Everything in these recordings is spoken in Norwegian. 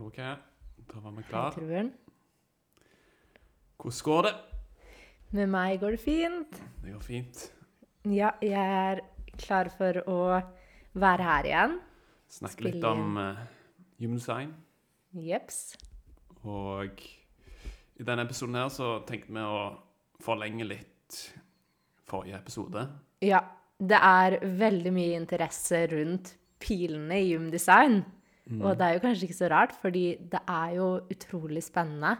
Hallo, Kaja. Da var vi klar. Hvordan går det? Med meg går det fint. Det går fint. Ja, jeg er klar for å være her igjen. Snakke litt om uh, Human Design. Jeps. Og i denne episoden her så tenkte vi å forlenge litt forrige episode. Ja, det er veldig mye interesse rundt pilene i Human design. Og det er jo kanskje ikke så rart, fordi det er jo utrolig spennende.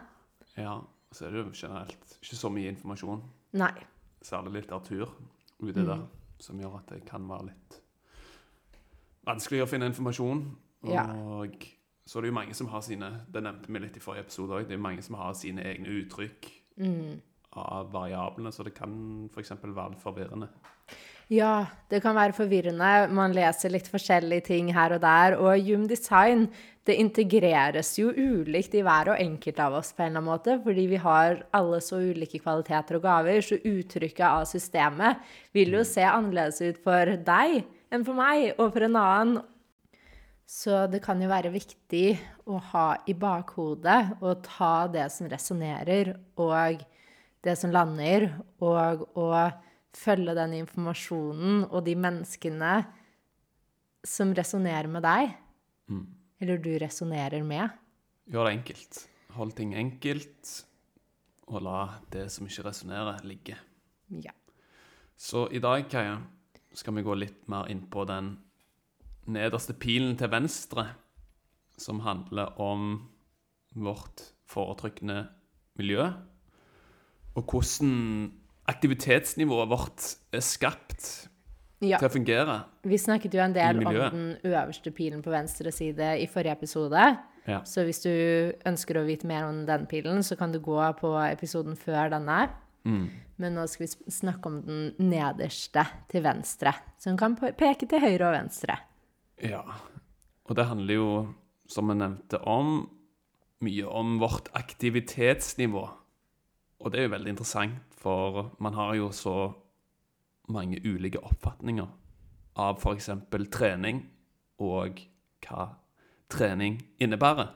Ja, Og så er det jo generelt ikke så mye informasjon. Nei. Særlig litteratur ute der, som gjør at det kan være litt vanskelig å finne informasjon. Ja. Og så er det jo mange som har sine Det nevnte vi litt i forrige episode òg. Det er mange som har sine egne uttrykk av variablene, så det kan f.eks. være litt forvirrende. Ja, det kan være forvirrende. Man leser litt forskjellige ting her og der. Og Hume Design det integreres jo ulikt i hver og enkelt av oss på en eller annen måte, fordi vi har alle så ulike kvaliteter og gaver, så uttrykket av systemet vil jo se annerledes ut for deg enn for meg og for en annen. Så det kan jo være viktig å ha i bakhodet og ta det som resonnerer, og det som lander, og å følge den informasjonen og de menneskene som resonnerer med deg, eller du resonnerer med. Gjør det enkelt. Hold ting enkelt, og la det som ikke resonnerer, ligge. Ja. Så i dag, Kaja, skal vi gå litt mer inn på den nederste pilen til venstre, som handler om vårt foretrykkende miljø, og hvordan aktivitetsnivået vårt er skapt ja. til å fungere. Vi snakket jo en del om den øverste pilen på venstre side i forrige episode. Ja. Så hvis du ønsker å vite mer om den pilen, så kan du gå på episoden før denne. Mm. Men nå skal vi snakke om den nederste til venstre, som kan peke til høyre og venstre. ja. Og det handler jo, som vi nevnte, om mye om vårt aktivitetsnivå. Og det er jo veldig interessant, for man har jo så mange ulike oppfatninger av f.eks. trening og hva trening innebærer.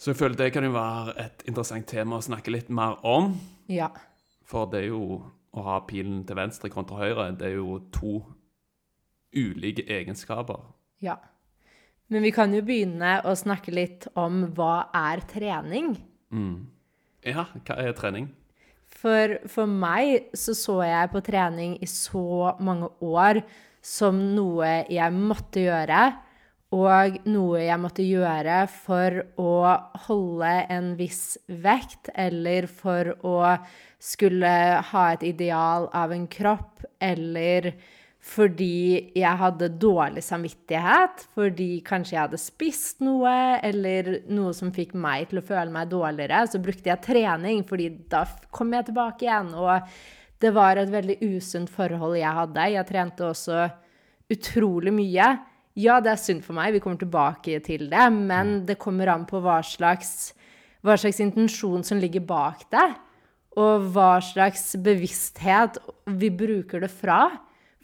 Så jeg føler det kan jo være et interessant tema å snakke litt mer om. Ja. For det er jo å ha pilen til venstre kontra høyre, det er jo to ulike egenskaper. Ja. Men vi kan jo begynne å snakke litt om hva er trening. Ja, hva er trening? For, for meg så så jeg på trening i så mange år som noe jeg måtte gjøre, og noe jeg måtte gjøre for å holde en viss vekt, eller for å skulle ha et ideal av en kropp, eller fordi jeg hadde dårlig samvittighet, fordi kanskje jeg hadde spist noe, eller noe som fikk meg til å føle meg dårligere, så brukte jeg trening, fordi da kom jeg tilbake igjen. Og det var et veldig usunt forhold jeg hadde. Jeg trente også utrolig mye. Ja, det er synd for meg, vi kommer tilbake til det, men det kommer an på hva slags, hva slags intensjon som ligger bak det, og hva slags bevissthet vi bruker det fra.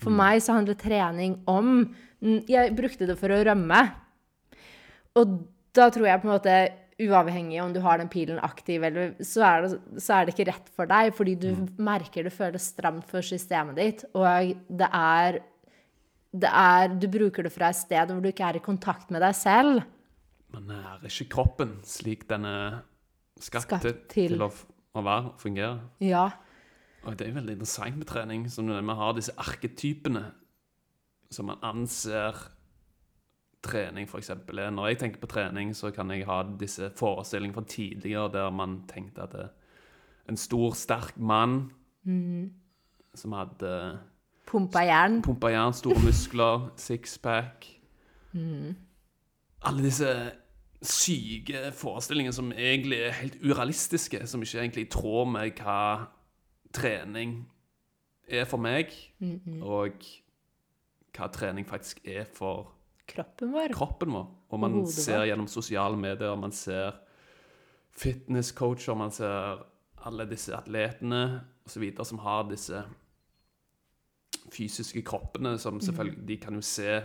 For meg så handler trening om Jeg brukte det for å rømme. Og da tror jeg på en måte Uavhengig om du har den pilen aktiv, eller, så, er det, så er det ikke rett for deg, fordi du merker det føles stramt for systemet ditt, og det er, det er Du bruker det fra et sted hvor du ikke er i kontakt med deg selv. Man nærer ikke kroppen slik den er skapt, til. til å, å være og fungere. Ja. Og det er veldig interessant med trening, som vi har disse arketypene som man anser trening eksempel er. Når jeg tenker på trening, så kan jeg ha disse forestillingene fra tidligere der man tenkte at det, en stor, sterk mann som hadde Pumpa jern. pumpa jern, store muskler, sixpack Alle disse syke forestillinger som egentlig er helt urealistiske, som ikke er egentlig i tråd med hva trening er for meg, og hva trening faktisk er for Kroppen vår. kroppen vår. Og man hodet ser vår. gjennom sosiale medier, man ser fitnesscoacher, man ser alle disse atletene osv. som har disse fysiske kroppene som selvfølgelig De kan jo se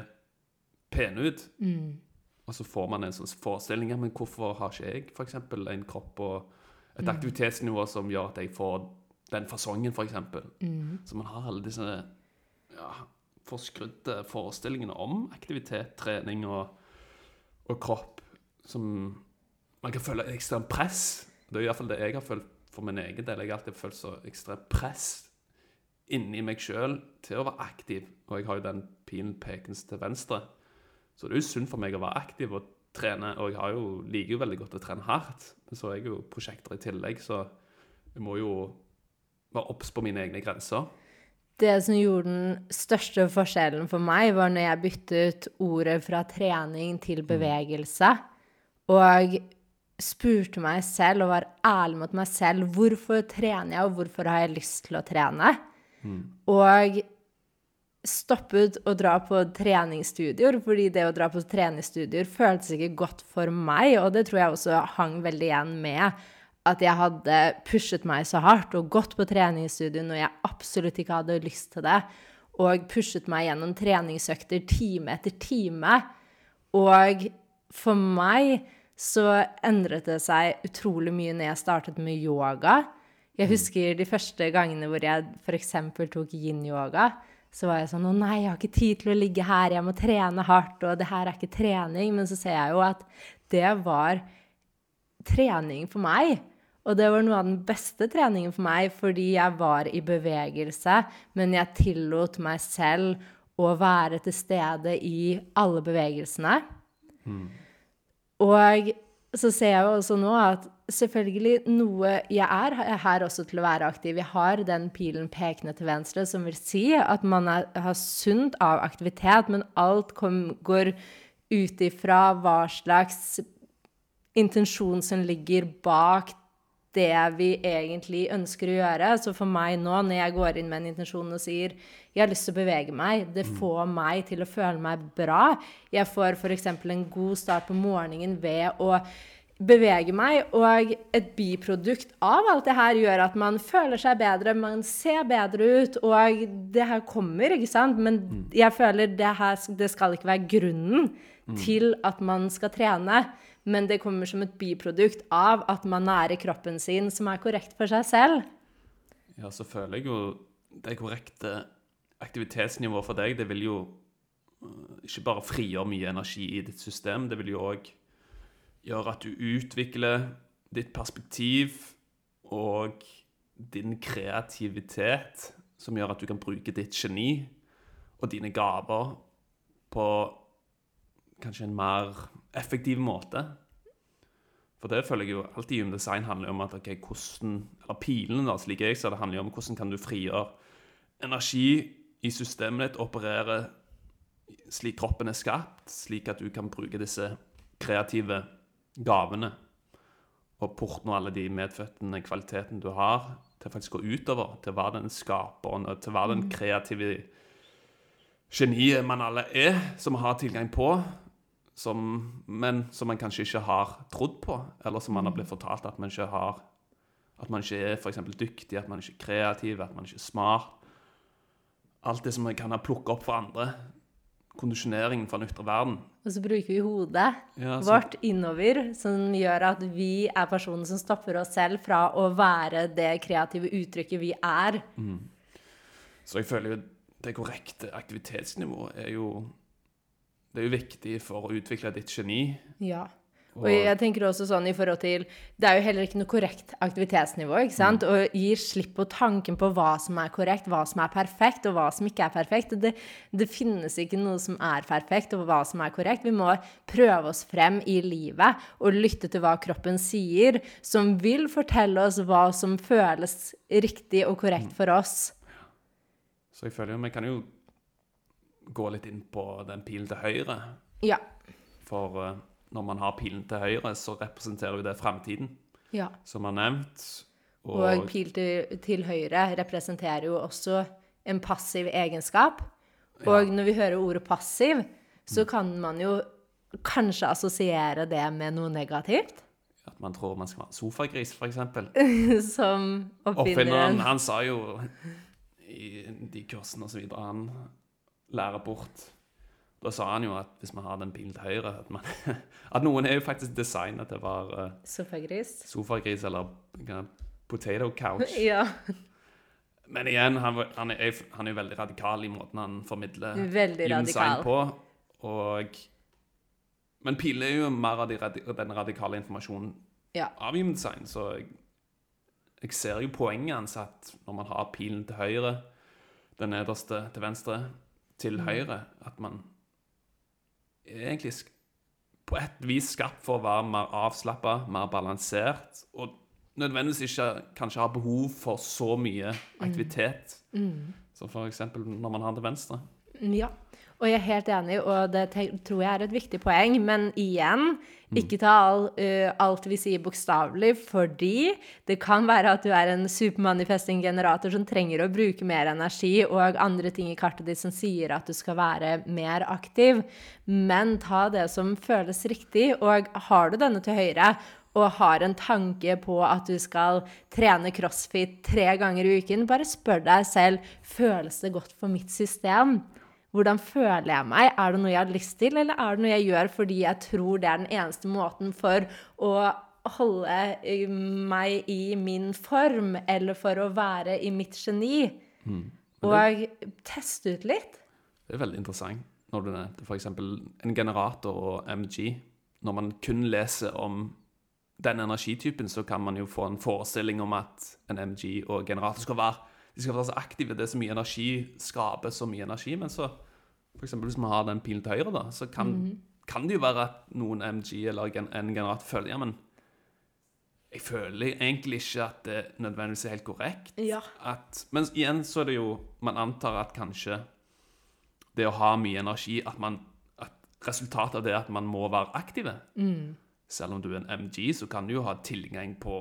pene ut. Mm. Og så får man en sånn forestilling ja, men hvorfor har ikke jeg eksempel en kropp og et Mm. aktivitetsnivå som gjør at jeg får den fasongen, f.eks. Mm. Så man har alle disse ja, forskrudde forestillingene om aktivitet, trening og, og kropp som man kan føle ekstremt press. Det er iallfall det jeg har følt for min egen del. Jeg har alltid følt så ekstremt press inni meg sjøl til å være aktiv. Og jeg har jo den pilen pekende til venstre. Så det er jo sunt for meg å være aktiv og trene. Og jeg har jo, liker jo veldig godt å trene hardt. Men så er jeg jo prosjekter i tillegg, så jeg må jo være obs på mine egne grenser. Det som gjorde den største forskjellen for meg, var når jeg byttet ordet fra trening til bevegelse. Og spurte meg selv og var ærlig mot meg selv hvorfor trener jeg, og hvorfor har jeg lyst til å trene. Og stoppet å dra på treningsstudier, fordi det å dra på treningsstudier føltes ikke godt for meg, og det tror jeg også hang veldig igjen med at jeg hadde pushet meg så hardt og gått på treningsstudio når jeg absolutt ikke hadde lyst til det, og pushet meg gjennom treningsøkter time etter time. Og for meg så endret det seg utrolig mye når jeg startet med yoga. Jeg husker de første gangene hvor jeg f.eks. tok yin-yoga. Så var jeg sånn Å nei, jeg har ikke tid til å ligge her, jeg må trene hardt, og det her er ikke trening. Men så ser jeg jo at det var trening for meg. Og det var noe av den beste treningen for meg, fordi jeg var i bevegelse, men jeg tillot meg selv å være til stede i alle bevegelsene. Og så ser jeg jo også nå at selvfølgelig noe Jeg er her også til å være aktiv. Jeg har den pilen pekende til venstre, som vil si at man er, har sunt av aktivitet, men alt kom, går ut ifra hva slags intensjon som ligger bak det vi egentlig ønsker å gjøre. Så for meg nå, når jeg går inn med en intensjon og sier jeg har lyst til å bevege meg, det får meg til å føle meg bra. Jeg får f.eks. en god start på morgenen ved å bevege meg, og et biprodukt av alt det her gjør at man føler seg bedre, man ser bedre ut, og det her kommer, ikke sant? Men jeg føler det her det skal ikke være grunnen til at man skal trene. Men det kommer som et biprodukt av at man nærer kroppen sin, som er korrekt for seg selv. Ja, så føler jeg jo det korrekte aktivitetsnivået for deg, det vil jo øh, ikke bare frigjøre mye energi i ditt system, det vil jo òg gjøre at du utvikler ditt perspektiv og din kreativitet, som gjør at du kan bruke ditt geni og dine gaver på kanskje en mer effektiv måte. For det føler jeg jo alltid Human Design handler om at okay, hvordan Eller pilene, da, slik jeg ser det, handler om hvordan kan du frigjøre energi i systemet ditt, operere slik kroppen er skapt, slik at du kan bruke disse kreative gavene og portne alle de medfødte kvalitetene du har, til faktisk å gå utover, til å være den skaperen, og til å være den kreative geniet man alle er, som har tilgang på, som, men som man kanskje ikke har trodd på, eller som man har blitt fortalt at man ikke har At man ikke er for dyktig, at man ikke er kreativ, at man ikke er smart. Alt det som man kan ha plukket opp for andre. Kondisjoneringen fra den ytre verden. Og så bruker vi hodet Ja, så- vårt innover, som gjør at vi er personen som stopper oss selv fra å være det kreative uttrykket vi er. Så jeg føler jo det korrekte aktivitetsnivået er jo Det er jo viktig for å utvikle ditt geni. Ja. Og jeg tenker også sånn i forhold til Det er jo heller ikke noe korrekt aktivitetsnivå, ikke sant? Og gir slipp på tanken på hva som er korrekt, hva som er perfekt, og hva som ikke er perfekt. Det, det finnes ikke noe som er perfekt, og hva som er korrekt. Vi må prøve oss frem i livet og lytte til hva kroppen sier, som vil fortelle oss hva som føles riktig og korrekt for oss. Så jeg føler jo vi kan jo gå litt inn på den pilen til høyre. Ja. For eh, når man har pilen til høyre, så representerer jo det framtiden, Ja. som er nevnt. Og pil til, til høyre representerer jo også en passiv egenskap. Og når vi hører ordet passiv, så kan man jo kanskje assosiere det med noe negativt. at man tror man skal være sofagris, f.eks. Som Oppfinneren oppfinneren han sa jo i de kursene og så videre han lærer bort Da sa han jo at hvis man har den pilen til høyre At, man, at noen er jo faktisk designet til å være eh, Sofagris. sofagris eller potato couch. Ja. Men igjen, han, han, er, han er jo veldig radikal i måten han formidler Veldig radikal. på. Og, men pilen er jo mer av de, den radikale informasjonen Ja. av human design, så jeg, jeg ser jo poenget hans at når man har pilen til høyre, den nederste til venstre, til Mm. høyre, at man egentlig på et vis skapt for å være mer avslappa, mer balansert, og nødvendigvis ikke kanskje har behov for så mye aktivitet. Som for eksempel når man har til venstre. Ja, og jeg er helt enig, og det tror jeg er et viktig poeng. Men igjen, ikke ta all, uh, alt vi sier bokstavelig, fordi det kan være at du er en supermanifesting generator som trenger å bruke mer energi, og andre ting i kartet ditt som sier at du skal være mer aktiv. Men ta det som føles riktig, og har du denne til høyre, og har en tanke på at du skal trene crossfit tre ganger i uken, bare spør deg selv føles det godt for mitt system. Hvordan føler jeg meg? Er det noe jeg har lyst til, eller er det noe jeg gjør fordi jeg tror det er den eneste måten for å holde eh, meg i min form, eller for å være i mitt geni? Og teste ut litt. Det er veldig interessant når du nevnte f.eks. en generator og MG. Når man kun leser om den energitypen, så kan man jo få en forestilling om at en MG og generator skal være de skal være så aktive. Det er så mye energi, skaper så mye energi. Men så, for eksempel hvis man har den pilen til høyre, da, så kan, kan det jo være at noen MG eller en generat føler ja, men jeg føler egentlig ikke at det nødvendigvis er helt korrekt. Ja. At, men igjen så er det jo Man antar at kanskje det å ha mye energi At, man, at resultatet av det er at man må være aktive. Selv om du er en MG, så kan du jo ha tilgang på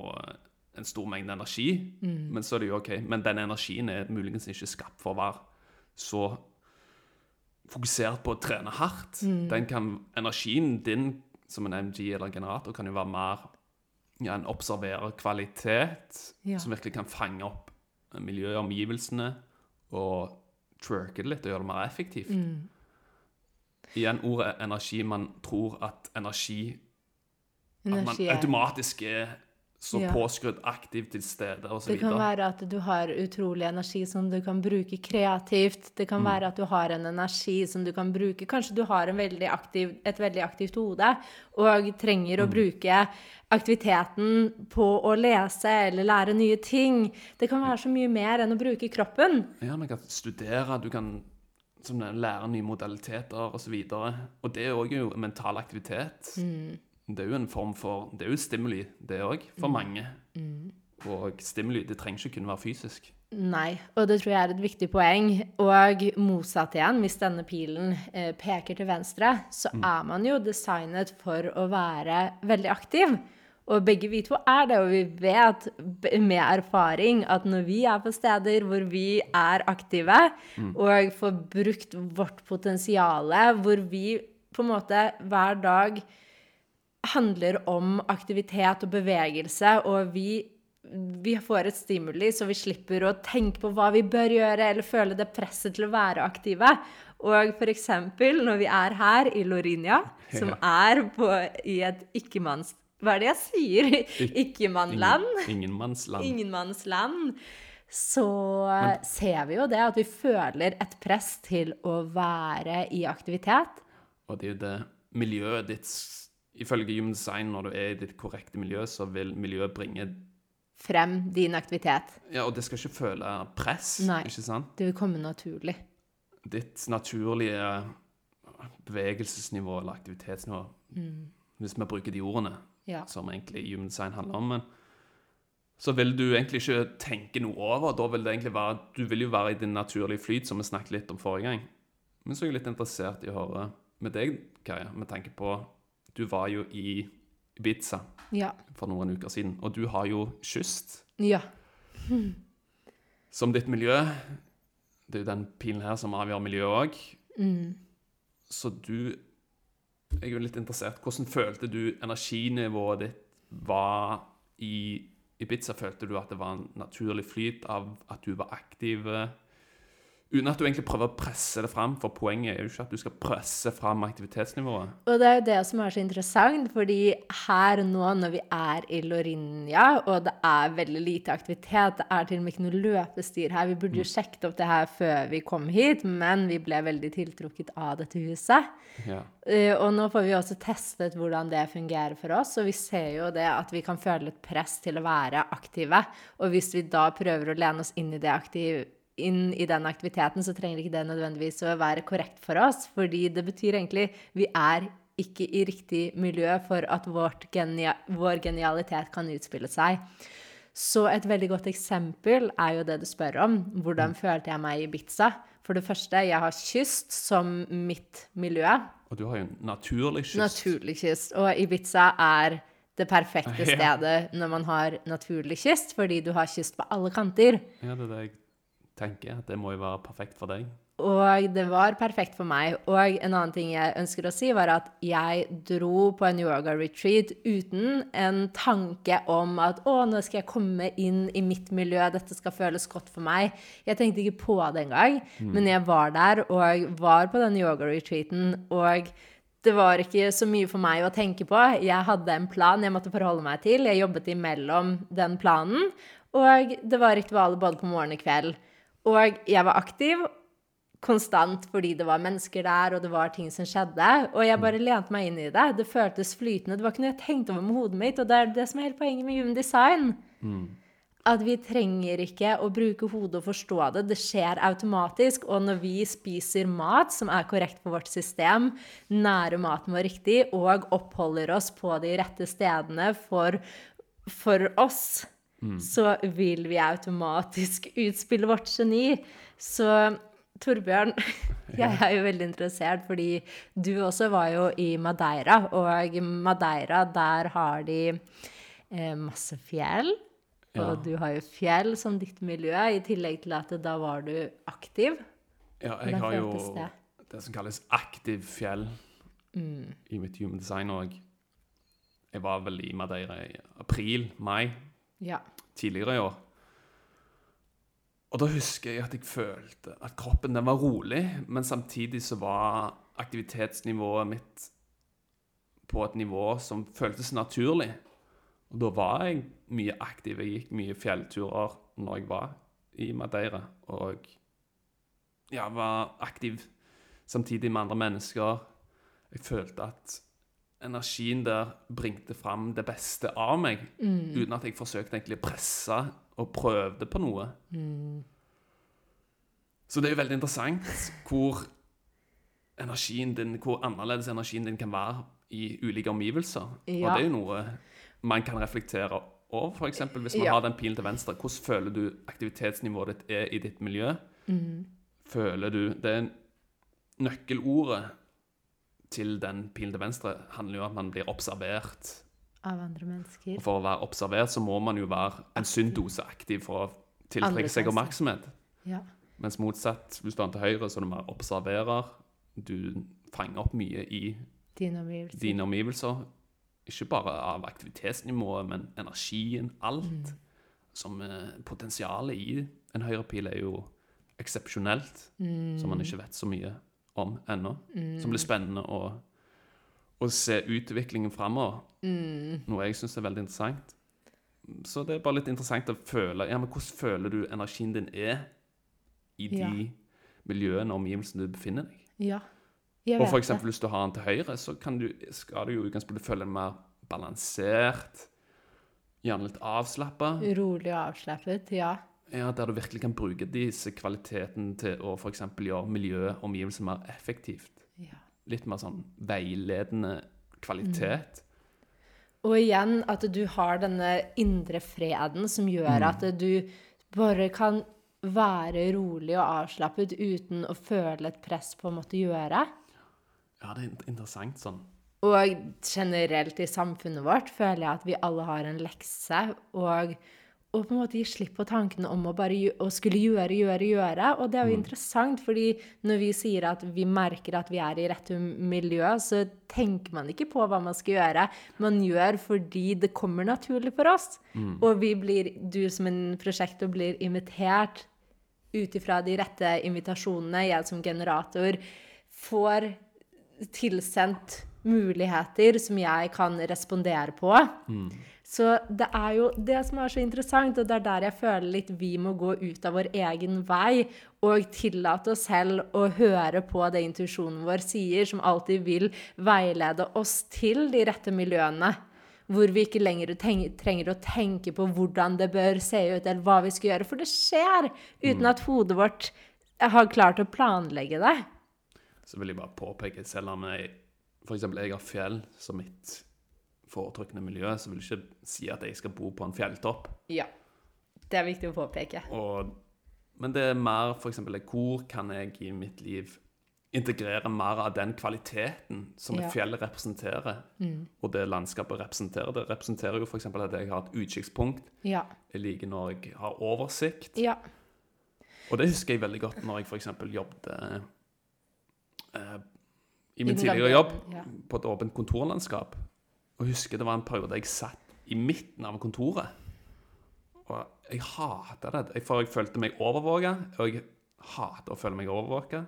en stor mengde energi. Men så er det jo ok. Men den energien er muligens ikke skapt for å være så fokusert på å trene hardt. Den kan, energien din som en MG eller generator kan jo være mer ja, en observerer kvalitet, Ja. som virkelig kan fange opp miljøet, omgivelsene, og trurke det litt og gjøre det mer effektivt. Igjen ordet energi. Man tror at energi At man automatisk er så Ja. påskrudd, aktivt til stede osv. Det kan være at du har utrolig energi som du kan bruke kreativt. Det kan være at du har en energi som du kan bruke Kanskje du har en veldig aktiv, et veldig aktivt hode og trenger å bruke aktiviteten på å lese eller lære nye ting. Det kan være så mye mer enn å bruke kroppen. Ja, man kan studere, du kan lære nye modaliteter osv. Og, og det er òg jo mental aktivitet. Det er jo en form for Det er jo stimuli, det òg, for mange. Og stimuli det trenger ikke kun være fysisk. Nei, og det tror jeg er et viktig poeng. Og motsatt igjen, hvis denne pilen eh, peker til venstre, så er man jo designet for å være veldig aktiv. Og begge vi to er det, og vi vet med erfaring at når vi er på steder hvor vi er aktive, og får brukt vårt potensial, hvor vi på en måte hver dag handler om aktivitet og bevegelse, og vi, vi får et stimuli, så vi slipper å tenke på hva vi bør gjøre, eller føle det presset til å være aktive. Og eksempel når vi er her i Lorinia, som er på, i et ikke-manns... Hva er det jeg sier? Ikkemannland? Ingen, ingenmannsland. Ingenmannsland. Så ser vi jo det, at vi føler et press til å være i aktivitet. Og det er jo det miljøet ditt Ifølge Human Design, når du er i ditt korrekte miljø, så vil miljøet bringe Frem din aktivitet. Ja, og det skal ikke føle press, Nei. ikke sant? Det vil komme naturlig. Ditt naturlige bevegelsesnivå eller aktivitetsnivå, hvis vi bruker de ordene, Ja. som egentlig Human Design handler om, men så vil du egentlig ikke tenke noe over. Da vil det egentlig være Du vil jo være i din naturlige flyt, som vi snakket litt om forrige gang. Men så er jeg litt interessert i å høre med deg, Kaja, med tanke på Du var jo i Ibiza Ja. for noen uker siden, og du har jo kyst Ja. som ditt miljø. Det er jo den pilen her som avgjør miljøet òg. Mm. Så du Jeg er jo litt interessert. Hvordan følte du energinivået ditt var i Ibiza? Følte du at det var en naturlig flyt av at du var aktiv? Uten at du egentlig prøver å presse det fram, for poenget er jo ikke at du skal presse fram aktivitetsnivået. Og det er jo det som er så interessant, fordi her nå når vi er i Lorinja, og det er veldig lite aktivitet, det er til og med ikke noe løpestyr her. Vi burde jo sjekket opp det her før vi kom hit, men vi ble veldig tiltrukket av dette huset. Ja. Eh, Og nå får vi også testet hvordan det fungerer for oss, og vi ser jo det at vi kan føle et press til å være aktive. Og hvis vi da prøver å lene oss inn i, det aktiv, inn i den aktiviteten, så trenger ikke det nødvendigvis å være korrekt for oss, fordi det betyr egentlig vi er ikke i riktig miljø for at vårt genia vår genialitet kan utspille seg. Så et veldig godt eksempel er jo det du spør om. Hvordan følte jeg meg i Ibiza? For det første, jeg har kyst som mitt miljø. Og du har jo naturlig kyst. Naturlig kyst. Og Ibiza er det perfekte stedet når man har naturlig kyst, fordi du har kyst på alle kanter. Ja, det er det jeg tenker. At det må jo være perfekt for deg. Og det var perfekt for meg. Og en annen ting jeg ønsker å si, var at jeg dro på en yoga-retreat uten en tanke om at å, nå skal jeg komme inn i mitt miljø, dette skal føles godt for meg. Jeg tenkte ikke på det engang, men jeg var der og var på den yoga-retreaten, og det var ikke så mye for meg å tenke på. Jeg hadde en plan jeg måtte forholde meg til. Jeg jobbet imellom den planen, og det var ritualer både på morgen og kveld. Og jeg var aktiv konstant fordi det var mennesker der, og det var ting som skjedde. Og jeg bare lente meg inn i det. Det føltes flytende. Det var ikke noe jeg tenkte over med hodet mitt. Og det er det som er hele poenget med human design. At vi trenger ikke å bruke hodet og forstå det. Det skjer automatisk. Og når vi spiser mat som er korrekt på vårt system, nærer maten vår riktig og oppholder oss på de rette stedene for, for oss, så vil vi automatisk utspille vårt geni. Så Torbjørn, jeg er jo veldig interessert, fordi du også var jo i Madeira. Og i Madeira, der har de eh, masse fjell. Ja. Og du har jo fjell som ditt miljø, i tillegg til at da var du aktiv. Ja, jeg Hvordan har jo det? det som kalles aktiv fjell i mitt human design òg. Jeg var vel i Madeira i april, mai, Ja. tidligere i år. Og da husker jeg at jeg følte at kroppen den var rolig, men samtidig så var aktivitetsnivået mitt på et nivå som føltes naturlig. Og da var jeg mye aktiv. Jeg gikk mye fjellturer når jeg var i Madeira. Og ja, var aktiv samtidig med andre mennesker. Jeg følte at energien der bringte fram det beste av meg, uten at jeg forsøkte egentlig å presse og prøvde på noe. Så det er jo veldig interessant hvor energien din, hvor annerledes energien din kan være i ulike omgivelser. Og det er jo noe man kan reflektere over, f.eks. hvis man Ja. har den pilen til venstre. Hvordan føler du aktivitetsnivået ditt er i ditt miljø? Føler du Det er nøkkelordet til den pilen til venstre handler jo om at man blir observert. Av andre mennesker. Og for å være observert så må man jo være en sunn dose aktiv for å tiltrekke seg oppmerksomhet. Ja. Mens motsatt, hvis du er til høyre, så er du mer observerer. Du fanger opp mye i Dine omgivelser. Din omgivelser. Ikke bare av aktivitetsnivået, men energien. Alt. Som eh, Potensialet i en høyrepil er jo eksepsjonelt, som man ikke vet så mye om ennå. Som blir spennende å, å se utviklingen framover. Noe jeg syns er veldig interessant. Så det er bare litt interessant å føle Ja, men hvordan føler du energien din er i de Ja. miljøene og omgivelsene du befinner deg? Ja. Jeg Og for eksempel, eksempel hvis du har den til høyre, så kan du, skal du jo utgangspunktet føle den mer balansert, gjerne litt avslappa. Rolig og avslappet, ja. Ja, der du virkelig kan bruke disse kvalitetene til å f.eks. gjøre miljøet og omgivelsene mer effektivt. ja. Litt mer sånn veiledende kvalitet. Og igjen at du har denne indre freden som gjør at du bare kan være rolig og avslappet uten å føle et press på å måtte gjøre. Ja, det er interessant sånn. Og generelt i samfunnet vårt føler jeg at vi alle har en lekse. Og, og på en måte gi slipp på tankene om å bare å skulle gjøre, gjøre, gjøre. Og det er jo interessant, fordi når vi sier at vi merker at vi er i rett miljø, så tenker man ikke på hva man skal gjøre. Man gjør fordi det kommer naturlig for oss. Og vi blir, du som en prosjektor blir invitert ut ifra de rette invitasjonene. Jeg som generator får tilsendt muligheter som jeg kan respondere på. Så det er jo det som er så interessant, og det er der jeg føler litt vi må gå ut av vår egen vei og tillate oss selv å høre på det intuisjonen vår sier, som alltid vil veilede oss til de rette miljøene. Hvor vi ikke lenger trenger å tenke på hvordan det bør se ut, eller hva vi skal gjøre. For det skjer uten at hodet vårt har klart å planlegge det. Så vil jeg bare påpeke, selv om jeg f.eks. jeg har fjell som mitt foretrukne miljø, så vil du ikke si at jeg skal bo på en fjelltopp. Ja. Det er viktig å påpeke. Og, men det er mer f.eks. hvor kan jeg i mitt liv integrere mer av den kvaliteten som Ja. et fjell representerer, og det landskapet representerer. Det representerer jo f.eks. at jeg har et utkikkspunkt. Ja. Jeg liker når jeg har oversikt. Ja. Og det husker jeg veldig godt når jeg f.eks. jobbet eh, i min tidligere jobb på et åpent kontorlandskap. Og jeg husker det var en periode jeg satt i midten av kontoret. Og jeg hata det. For jeg følte meg overvåka, og jeg hater å føle meg overvåka.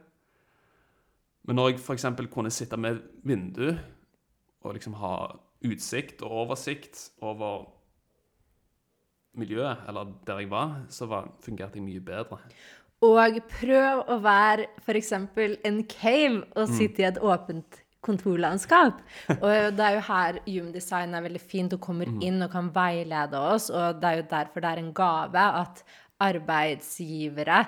Men når jeg f.eks. kunne sitte med vindu og liksom ha utsikt og oversikt over miljøet, eller der jeg var, så var, fungerte jeg mye bedre. Og prøv å være f.eks. en cave og sitte i et åpent kontorlandskap. Og det er jo her Human er veldig fint og kommer inn og kan veilede oss, og det er jo derfor det er en gave at arbeidsgivere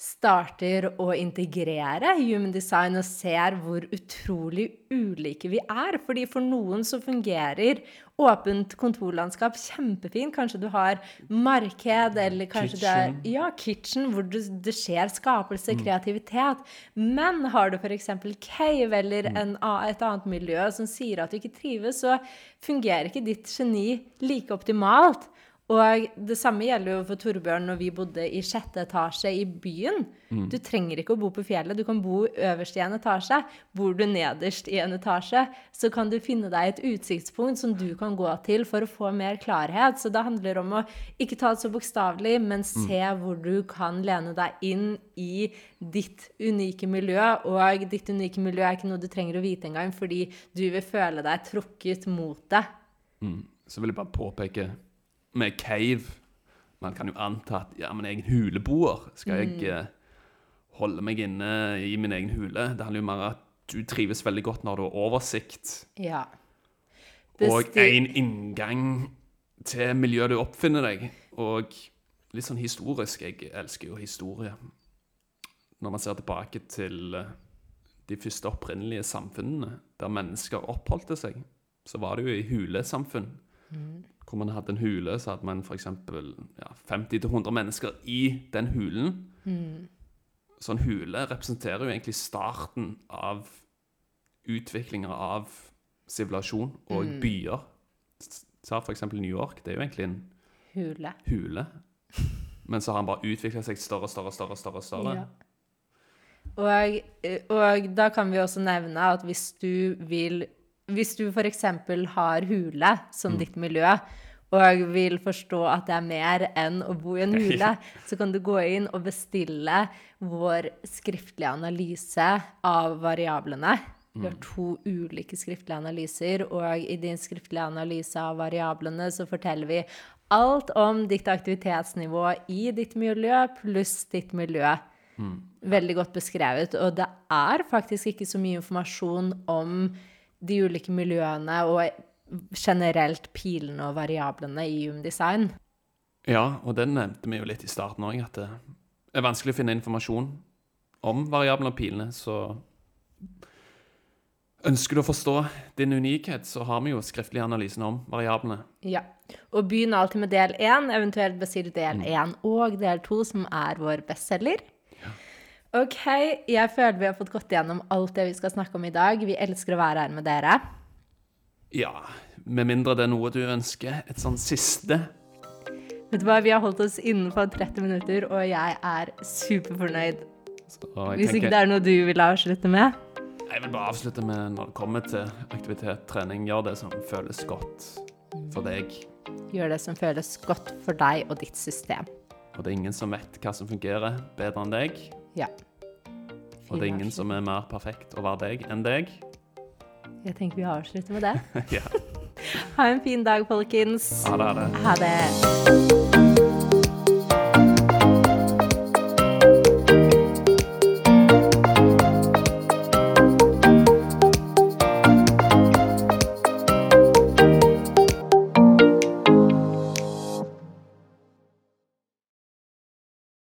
starter å integrere human design og ser hvor utrolig ulike vi er. Fordi for noen så fungerer åpent kontorlandskap kjempefint. Kanskje du har marked, eller kanskje det er Kitchen. ja, kitchen, hvor det, det skjer skapelse, kreativitet. Men har du f.eks. cave eller en, et annet miljø som sier at du ikke trives, så fungerer ikke ditt geni like optimalt. Og det samme gjelder jo for Torbjørn når vi bodde i sjette etasje i byen. Du trenger ikke å bo på fjellet, du kan bo øverst i en etasje. Bor du nederst i en etasje, så kan du finne deg et utsiktspunkt som du kan gå til for å få mer klarhet. Så det handler om å ikke ta det så bokstavelig, men se hvor du kan lene deg inn i ditt unike miljø. Og ditt unike miljø er ikke noe du trenger å vite engang, fordi du vil føle deg trukket mot det. Så vil jeg bare påpeke med cave Man kan jo anta at ja, men jeg er en huleboer. Skal jeg eh, holde meg inne i min egen hule? Det handler jo mer om at du trives veldig godt når du har oversikt Ja. og en inngang til miljøet du oppfinner deg. Og litt sånn historisk. Jeg elsker jo historie. Når man ser tilbake til eh, de første opprinnelige samfunnene der mennesker oppholdte seg, så var det jo i hulesamfunn. Hvor man hadde en hule, så hadde man f.eks. Ja, 50-100 mennesker i den hulen. Så en hule representerer jo egentlig starten av utviklinga av sivilisasjon og byer. S- Ta f.eks. New York. Det er jo egentlig en Hule. hule. Men så har han bare utvikla seg større, større, større. større, større. Ja. Og, og da kan vi også nevne at hvis du vil Hvis du f.eks. har hule som ditt miljø, og vil forstå at det er mer enn å bo i en hule, så kan du gå inn og bestille vår skriftlige analyse av variablene. Vi har to ulike skriftlige analyser, og i din skriftlige analyse av variablene så forteller vi alt om ditt aktivitetsnivå i ditt miljø pluss ditt miljø. Veldig godt beskrevet. Og det er faktisk ikke så mye informasjon om de ulike miljøene og generelt pilene og variablene i Hume Design. Ja, og det nevnte vi jo litt i starten òg, at det er vanskelig å finne informasjon om variablene og pilene. Så ønsker du å forstå din unikhet, så har vi jo skriftlig analysen om variablene. Ja. Og begynn alltid med del én, eventuelt bestill del én og del to, som er vår bestselger. OK, jeg føler vi har fått gått gjennom alt det vi skal snakke om i dag. Vi elsker å være her med dere. Ja, med mindre det er noe du ønsker. Et sånn siste. Vet du hva, Vi har holdt oss innenfor 30 minutter, og jeg er superfornøyd. Så jeg Hvis ikke det er noe du vil avslutte med? Jeg vil bare avslutte med når det kommer til aktivitet, trening, gjør det som føles godt for deg. Gjør det som føles godt for deg og ditt system. Og det er ingen som vet hva som fungerer bedre enn deg. Ja. Og det er ingen som er mer perfekt å være deg enn deg. Jeg tenker vi avslutter med det. ja. Ha en fin dag, folkens. Ha det. Ha det.